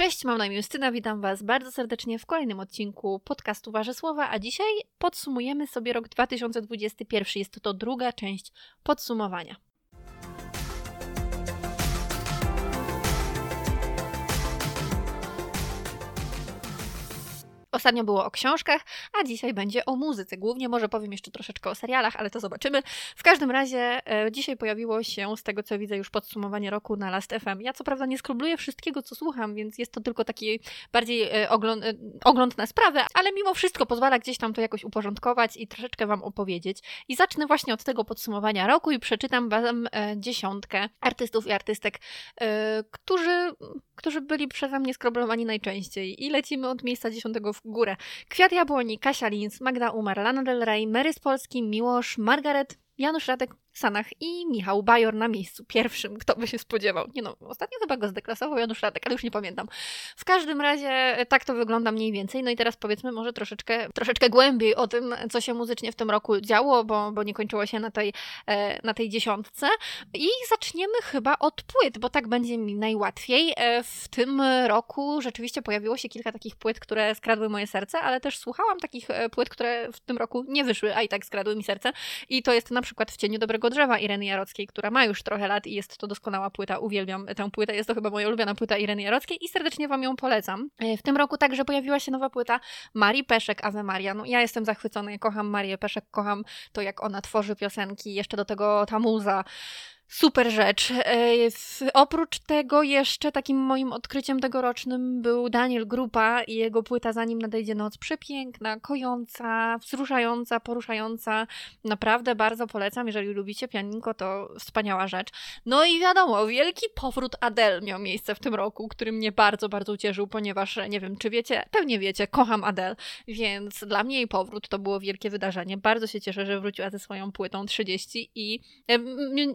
Cześć, mam na imię Justyna, witam Was bardzo serdecznie w kolejnym odcinku podcastu Wasze Słowa, a dzisiaj podsumujemy sobie rok 2021. Jest to, to druga część podsumowania. Ostatnio było o książkach, a dzisiaj będzie o muzyce. Głównie może powiem jeszcze troszeczkę o serialach, ale to zobaczymy. W każdym razie e, dzisiaj pojawiło się, z tego co widzę, już podsumowanie roku na Last FM. Ja co prawda nie skrobluję wszystkiego, co słucham, więc jest to tylko taki bardziej e, ogląd, e, ogląd na sprawę, ale mimo wszystko pozwala gdzieś tam to jakoś uporządkować i troszeczkę Wam opowiedzieć. I zacznę właśnie od tego podsumowania roku i przeczytam Wam dziesiątkę artystów i artystek, którzy, którzy byli przeze mnie skroblowani najczęściej. I lecimy od miejsca dziesiątego w górę. Kwiat Jabłoni, Kasia Linz, Magda Umar, Lana Del Rey, Mary z Polski, Miłosz, Margaret, Janusz Radek, Sanach i Michał Bajor na miejscu pierwszym. Kto by się spodziewał? Nie no, ostatnio chyba go zdeklasował Janusz Radek, ale już nie pamiętam. W każdym razie e, tak to wygląda mniej więcej. No i teraz powiedzmy może troszeczkę, troszeczkę głębiej o tym, co się muzycznie w tym roku działo, bo, bo nie kończyło się na tej, e, na tej dziesiątce. I zaczniemy chyba od płyt, bo tak będzie mi najłatwiej. E, w tym roku rzeczywiście pojawiło się kilka takich płyt, które skradły moje serce, ale też słuchałam takich płyt, które w tym roku nie wyszły, a i tak skradły mi serce. I to jest na przykład W cieniu dobrego drzewa Ireny Jarockiej, która ma już trochę lat i jest to doskonała płyta. Uwielbiam tę płytę. Jest to chyba moja ulubiona płyta Ireny Jarockiej i serdecznie Wam ją polecam. E, w tym roku także pojawiła się nowa płyta Marii Peszek, Ave Maria. No, ja jestem zachwycona, kocham Marię Peszek, kocham to, jak ona tworzy piosenki, jeszcze do tego ta muza. Super rzecz. E, oprócz tego jeszcze takim moim odkryciem tegorocznym był Daniel Grupa i jego płyta Zanim nadejdzie noc. Przepiękna, kojąca, wzruszająca, poruszająca. Naprawdę bardzo polecam. Jeżeli lubicie pianinko, to wspaniała rzecz. No i wiadomo, wielki powrót Adele miał miejsce w tym roku, który mnie bardzo, bardzo ucieszył, ponieważ nie wiem, czy wiecie, pewnie wiecie, kocham Adele, więc dla mnie jej powrót to było wielkie wydarzenie. Bardzo się cieszę, że wróciła ze swoją płytą 30 i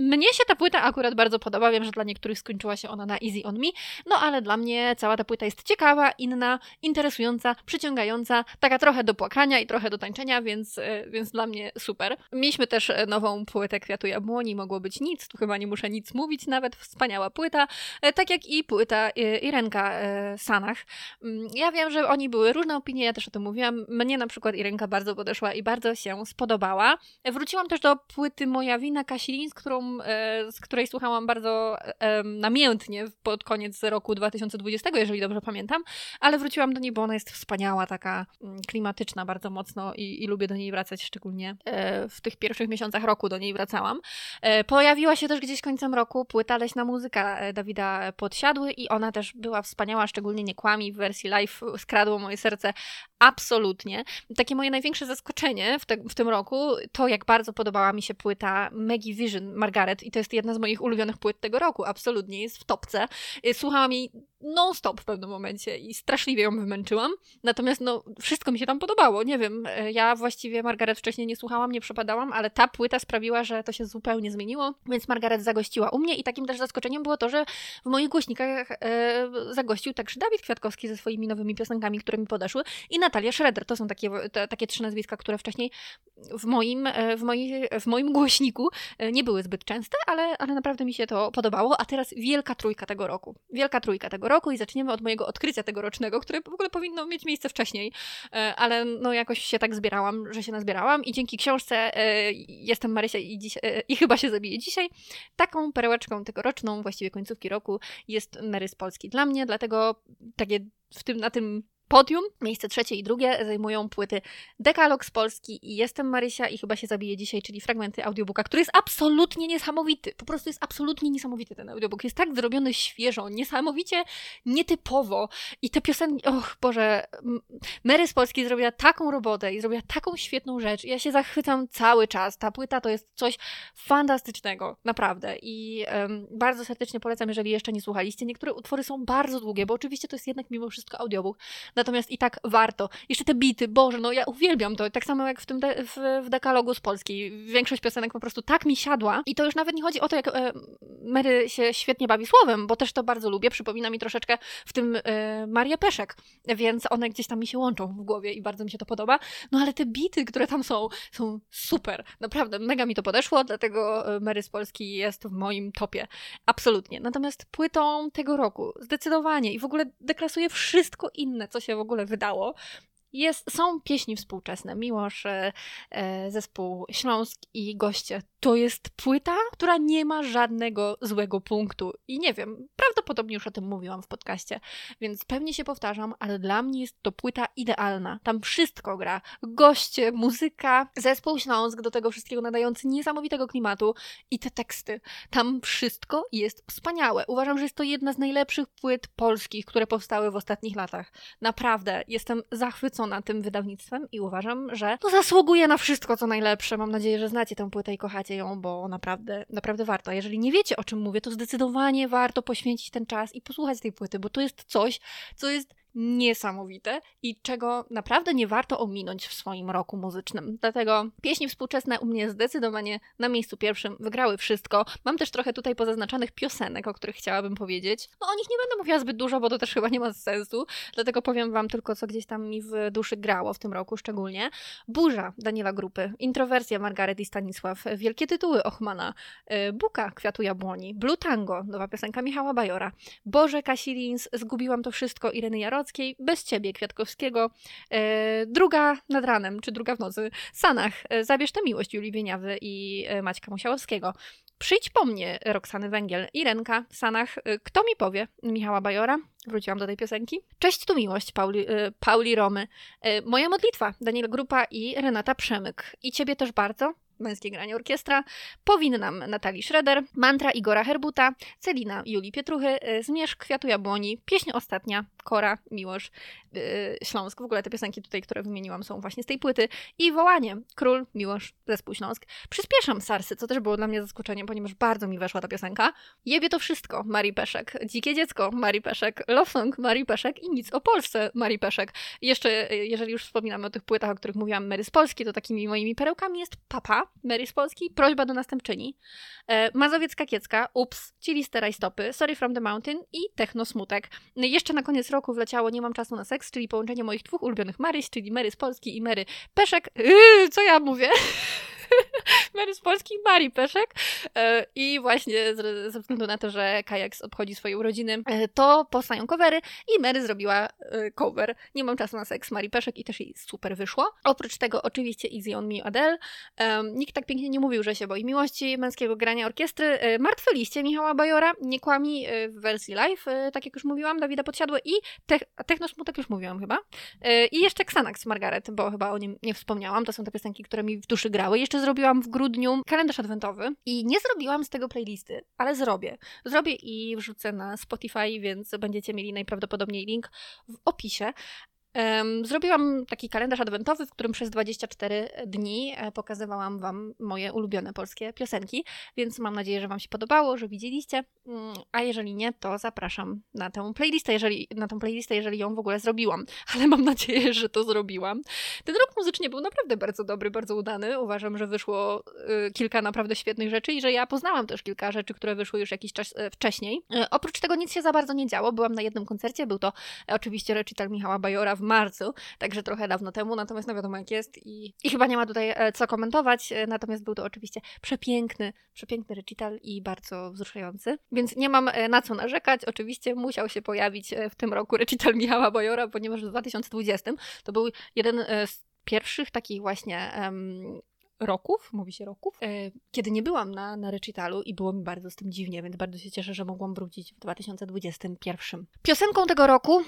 mnie się się ta płyta akurat bardzo podoba. Wiem, że dla niektórych skończyła się ona na Easy on Me, no ale dla mnie cała ta płyta jest ciekawa, inna, interesująca, przyciągająca, taka trochę do płakania i trochę do tańczenia, więc, e, więc dla mnie super. Mieliśmy też e, nową płytę Kwiatu Jabłoni, mogło być nic, tu chyba nie muszę nic mówić, nawet wspaniała płyta, e, tak jak i płyta Irenka Sanach. Mm, ja wiem, że oni były różne opinie, ja też o tym mówiłam. Mnie na przykład Irenka bardzo podeszła i bardzo się spodobała. Wróciłam też do płyty Moja Wina Kasilin, z którą z której słuchałam bardzo namiętnie pod koniec roku 2020, jeżeli dobrze pamiętam, ale wróciłam do niej, bo ona jest wspaniała, taka mm, klimatyczna bardzo mocno i, i lubię do niej wracać, szczególnie e, w tych pierwszych miesiącach roku do niej wracałam. E, pojawiła się też gdzieś końcem roku płyta Leśna Muzyka e, Dawida Podsiadły i ona też była wspaniała, szczególnie nie kłami w wersji live skradło moje serce absolutnie. Takie moje największe zaskoczenie w, te, w tym roku to, jak bardzo podobała mi się płyta Maggie Vision Margaret i to jest jedna z moich ulubionych płyt tego roku, absolutnie, jest w topce. Y, słuchałam jej non-stop w pewnym momencie i straszliwie ją wymęczyłam, natomiast no, wszystko mi się tam podobało, nie wiem, y, ja właściwie Margaret wcześniej nie słuchałam, nie przepadałam, ale ta płyta sprawiła, że to się zupełnie zmieniło, więc Margaret zagościła u mnie i takim też zaskoczeniem było to, że w moich głośnikach e, zagościł także Dawid Kwiatkowski ze swoimi nowymi piosenkami, które mi podeszły i Natalia Schroeder, to są takie, te, takie trzy nazwiska, które wcześniej w moim, w, moi, w moim głośniku nie były zbyt częste, ale, ale naprawdę mi się to podobało. A teraz wielka trójka tego roku. Wielka trójka tego roku i zaczniemy od mojego odkrycia tegorocznego, które w ogóle powinno mieć miejsce wcześniej, e, ale no jakoś się tak zbierałam, że się nazbierałam i dzięki książce e, Jestem Marysia i, dziś, e, i chyba się zabiję dzisiaj, taką perełeczką tegoroczną, właściwie końcówki roku jest Mary z Polski. Dla mnie, dlatego takie w tym, na tym podium. Miejsce trzecie i drugie zajmują płyty Dekalog z Polski i Jestem Marysia i chyba się zabije dzisiaj, czyli fragmenty audiobooka, który jest absolutnie niesamowity. Po prostu jest absolutnie niesamowity ten audiobook. Jest tak zrobiony świeżo, niesamowicie nietypowo i te piosenki, och Boże, Mary z Polski zrobiła taką robotę i zrobiła taką świetną rzecz. Ja się zachwycam cały czas. Ta płyta to jest coś fantastycznego, naprawdę. I um, bardzo serdecznie polecam, jeżeli jeszcze nie słuchaliście. Niektóre utwory są bardzo długie, bo oczywiście to jest jednak mimo wszystko audiobook. Natomiast i tak warto. Jeszcze te bity, Boże, no ja uwielbiam to, tak samo jak w tym de w, w dekalogu z Polski. Większość piosenek po prostu tak mi siadła i to już nawet nie chodzi o to, jak e, Mary się świetnie bawi słowem, bo też to bardzo lubię, przypomina mi troszeczkę w tym e, Marię Peszek, więc one gdzieś tam mi się łączą w głowie i bardzo mi się to podoba, no ale te bity, które tam są, są super, naprawdę, mega mi to podeszło, dlatego e, Mary z Polski jest w moim topie, absolutnie. Natomiast płytą tego roku, zdecydowanie i w ogóle deklasuje wszystko inne, co się w ogóle wydało, jest, są pieśni współczesne. Miłosz, e, e, zespół Śląsk i goście. To jest płyta, która nie ma żadnego złego punktu. I nie wiem, prawdopodobnie już o tym mówiłam w podcaście, więc pewnie się powtarzam, ale dla mnie jest to płyta idealna. Tam wszystko gra. Goście, muzyka, zespół Śląsk, do tego wszystkiego nadający niesamowitego klimatu i te teksty. Tam wszystko jest wspaniałe. Uważam, że jest to jedna z najlepszych płyt polskich, które powstały w ostatnich latach. Naprawdę, jestem zachwycona tym wydawnictwem i uważam, że to zasługuje na wszystko, co najlepsze. Mam nadzieję, że znacie tę płytę i kochacie ją, bo naprawdę, naprawdę warto. Jeżeli nie wiecie, o czym mówię, to zdecydowanie warto poświęcić ten czas i posłuchać tej płyty, bo to jest coś, co jest niesamowite i czego naprawdę nie warto ominąć w swoim roku muzycznym. Dlatego pieśni współczesne u mnie zdecydowanie na miejscu pierwszym wygrały wszystko. Mam też trochę tutaj pozaznaczanych piosenek, o których chciałabym powiedzieć. No o nich nie będę mówiła zbyt dużo, bo to też chyba nie ma sensu, dlatego powiem wam tylko, co gdzieś tam mi w duszy grało w tym roku szczególnie. Burza Daniela Grupy, Introwersja Margaret i Stanisław, wielkie tytuły Ochmana, y, Buka Kwiatu Jabłoni, Blue Tango, nowa piosenka Michała Bajora, Boże Kasilins, Zgubiłam to wszystko Ireny Jarosław, Jarockiej, Bez Ciebie Kwiatkowskiego, e, druga nad ranem, czy druga w nocy, Sanach, e, Zabierz tę miłość Julii Wieniawy i e, Maćka Musiałowskiego. Przyjdź po mnie, Roxany Węgiel, Irenka, Sanach, Kto mi powie, Michała Bajora, wróciłam do tej piosenki. Cześć tu miłość, Pauli, Pauli Romy. Moja modlitwa, Daniel Grupa i Renata Przemyk. I Ciebie też bardzo, Męskie Granie Orkiestra, Powinnam Natalii Schroeder, Mantra Igora Herbuta, Celina Julii Pietruchy, Zmierzch Kwiatu Jabłoni, Pieśń Ostatnia, Kora, Miłosz, yy, Śląsk. W ogóle te piosenki tutaj, które wymieniłam, są właśnie z tej płyty. I Wołanie, Król, Miłosz, Zespół Śląsk. Przyspieszam Sarsy, co też było dla mnie zaskoczeniem, ponieważ bardzo mi weszła ta piosenka. Jebie to wszystko, Marii Peszek. Dzikie dziecko, Marii Peszek. Love Song, Marii Peszek. I nic o Polsce, Marii Peszek. Jeszcze, y, jeżeli już wspominamy o tych płytach, o których mówiłam, Mary z Polski, to takimi moimi perełkami jest Papa, Mary z Polski, Prośba do następczyni, e, Mazowiecka Kiecka, Ups, Ciliste Rajstopy, Sorry from the Mountain i Techno Smutek. No jeszcze na koniec roku wleciało Nie mam czasu na seks, czyli połączenie moich dwóch ulubionych Maryś, czyli Mary z Polski i Mary Peszek. Yy, co ja mówię? Mary z Polski, Mari Peszek. E, I właśnie ze względu na to, że Kajaks obchodzi swoje urodziny, e, to powstają covery i Mary zrobiła e, cover Nie mam czasu na seks Mari Peszek i też jej super wyszło. Oprócz tego oczywiście Easy on Me Adele. Nikt tak pięknie nie mówił, że się boi miłości męskiego grania orkiestry. Martwe liście Michała Bajora, Nie kłami w wersji live, tak jak już mówiłam, Dawida Podsiadły i te Technosmutek już mówiłam chyba. I jeszcze Xanax Margaret, bo chyba o nim nie wspomniałam. To są te piosenki, które mi w duszy grały. Jeszcze zrobiłam w grudniu kalendarz adwentowy i nie zrobiłam z tego playlisty, ale zrobię. Zrobię i wrzucę na Spotify, więc będziecie mieli najprawdopodobniej link w opisie. Zrobiłam taki kalendarz adwentowy, w którym przez 24 dni e, pokazywałam Wam moje ulubione polskie piosenki, więc mam nadzieję, że Wam się podobało, że widzieliście. Mm, a jeżeli nie, to zapraszam na tę playlistę, jeżeli, na tę playlistę, jeżeli ją w ogóle zrobiłam. Ale mam nadzieję, że to zrobiłam. Ten rok muzycznie był naprawdę bardzo dobry, bardzo udany. Uważam, że wyszło y, kilka naprawdę świetnych rzeczy i że ja poznałam też kilka rzeczy, które wyszły już jakiś czas y, wcześniej. Y, oprócz tego nic się za bardzo nie działo. Byłam na jednym koncercie, był to oczywiście recital Michała Bajora w marcu, także trochę dawno temu, natomiast no wiadomo jak jest i, i chyba nie ma tutaj e, co komentować, e, natomiast był to oczywiście przepiękny, przepiękny recital i bardzo wzruszający, więc nie mam e, na co narzekać, oczywiście musiał się pojawić w tym roku recital Michała Bajora, ponieważ w 2020 to był jeden z pierwszych takich właśnie um, roków, mówi się roków, e, kiedy nie byłam na, na recitalu i było mi bardzo z tym dziwnie, więc bardzo się cieszę, że mogłam wrócić w 2021. Piosenką tego roku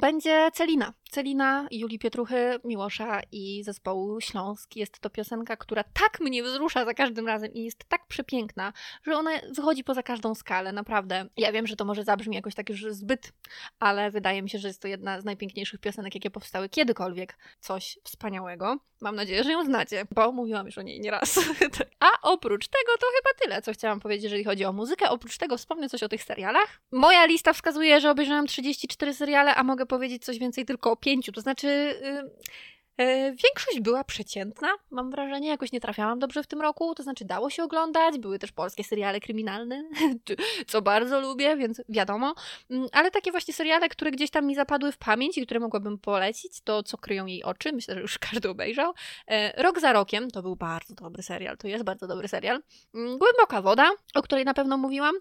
będzie Celina. Celina, Julii Pietruchy, Miłosza i zespołu Śląsk. Jest to piosenka, która tak mnie wzrusza za każdym razem i jest tak przepiękna, że ona wychodzi poza każdą skalę, naprawdę. Ja wiem, że to może zabrzmi jakoś tak już zbyt, ale wydaje mi się, że jest to jedna z najpiękniejszych piosenek, jakie powstały kiedykolwiek. Coś wspaniałego. Mam nadzieję, że ją znacie, bo mówiłam już o niej nieraz. A oprócz tego to chyba tyle, co chciałam powiedzieć, jeżeli chodzi o muzykę. Oprócz tego wspomnę coś o tych serialach. Moja lista wskazuje, że obejrzałam 34 seriale, a mogę powiedzieć coś więcej tylko o pięciu. To znaczy. Yy, Większość była przeciętna, mam wrażenie, jakoś nie trafiałam dobrze w tym roku, to znaczy dało się oglądać, były też polskie seriale kryminalne, co bardzo lubię, więc wiadomo, mm, ale takie właśnie seriale, które gdzieś tam mi zapadły w pamięć i które mogłabym polecić, to Co kryją jej oczy, myślę, że już każdy obejrzał. E, Rok za rokiem, to był bardzo dobry serial, to jest bardzo dobry serial. Mm, Głęboka woda, o której na pewno mówiłam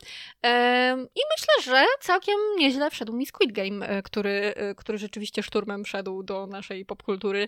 i myślę, że całkiem nieźle wszedł mi Squid Game, e, który, e, który rzeczywiście szturmem wszedł do naszej popkultury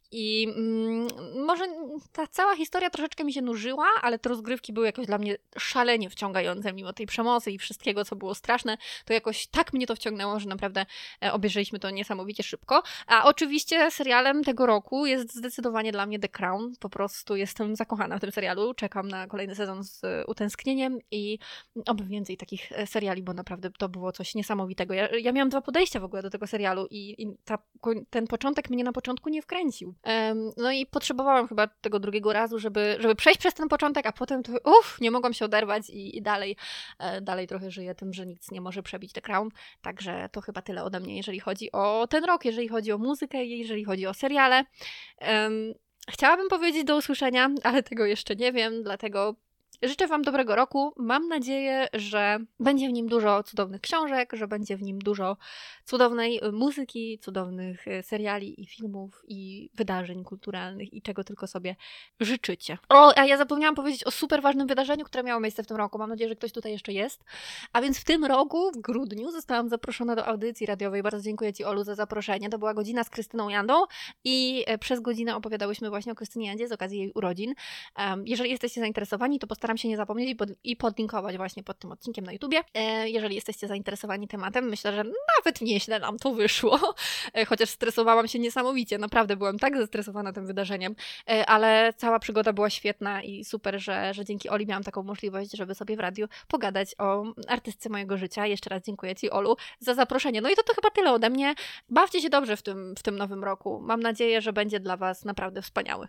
i mm, może ta cała historia troszeczkę mi się nużyła, ale te rozgrywki były jakoś dla mnie szalenie wciągające, mimo tej przemocy i wszystkiego, co było straszne, to jakoś tak mnie to wciągnęło, że naprawdę e, obejrzeliśmy to niesamowicie szybko. A oczywiście serialem tego roku jest zdecydowanie dla mnie The Crown. Po prostu jestem zakochana w tym serialu, czekam na kolejny sezon z utęsknieniem i oby więcej takich e, seriali, bo naprawdę to było coś niesamowitego. Ja, ja miałam dwa podejścia w ogóle do tego serialu i, i ta, ten początek mnie na początku nie wkręcił. No i potrzebowałam chyba tego drugiego razu, żeby, żeby przejść przez ten początek, a potem to uff, nie mogłam się oderwać i, i dalej, e, dalej trochę żyję tym, że nic nie może przebić The Crown. Także to chyba tyle ode mnie, jeżeli chodzi o ten rok, jeżeli chodzi o muzykę, jeżeli chodzi o seriale. Chciałabym powiedzieć do usłyszenia, ale tego jeszcze nie wiem, dlatego Życzę Wam dobrego roku. Mam nadzieję, że będzie w nim dużo cudownych książek, że będzie w nim dużo cudownej muzyki, cudownych e, seriali i filmów i wydarzeń kulturalnych i czego tylko sobie życzycie. O, a ja zapomniałam powiedzieć o super ważnym wydarzeniu, które miało miejsce w tym roku. Mam nadzieję, że ktoś tutaj jeszcze jest. A więc w tym roku, w grudniu, zostałam zaproszona do audycji radiowej. Bardzo dziękuję Ci, Olu, za zaproszenie. To była godzina z Krystyną Jandą i e, przez godzinę opowiadałyśmy właśnie o Krystynie Jandzie z okazji jej urodzin. jeżeli jesteście zainteresowani, to postaram się nie zapomnieć i, pod, i podlinkować właśnie pod tym odcinkiem na YouTubie. E, jeżeli jesteście zainteresowani tematem, myślę, że nawet nieźle nam to wyszło, e, chociaż stresowałam się niesamowicie, naprawdę byłam tak zestresowana tym wydarzeniem, e, ale cała przygoda była świetna i super, że, że dzięki Oli miałam taką możliwość, żeby sobie w radiu pogadać o artystce mojego życia. Jeszcze raz dziękuję Ci, Olu, za zaproszenie. No i to, to chyba tyle ode mnie. Bawcie się dobrze w tym, w tym nowym roku. Mam nadzieję, że będzie dla Was naprawdę wspaniały.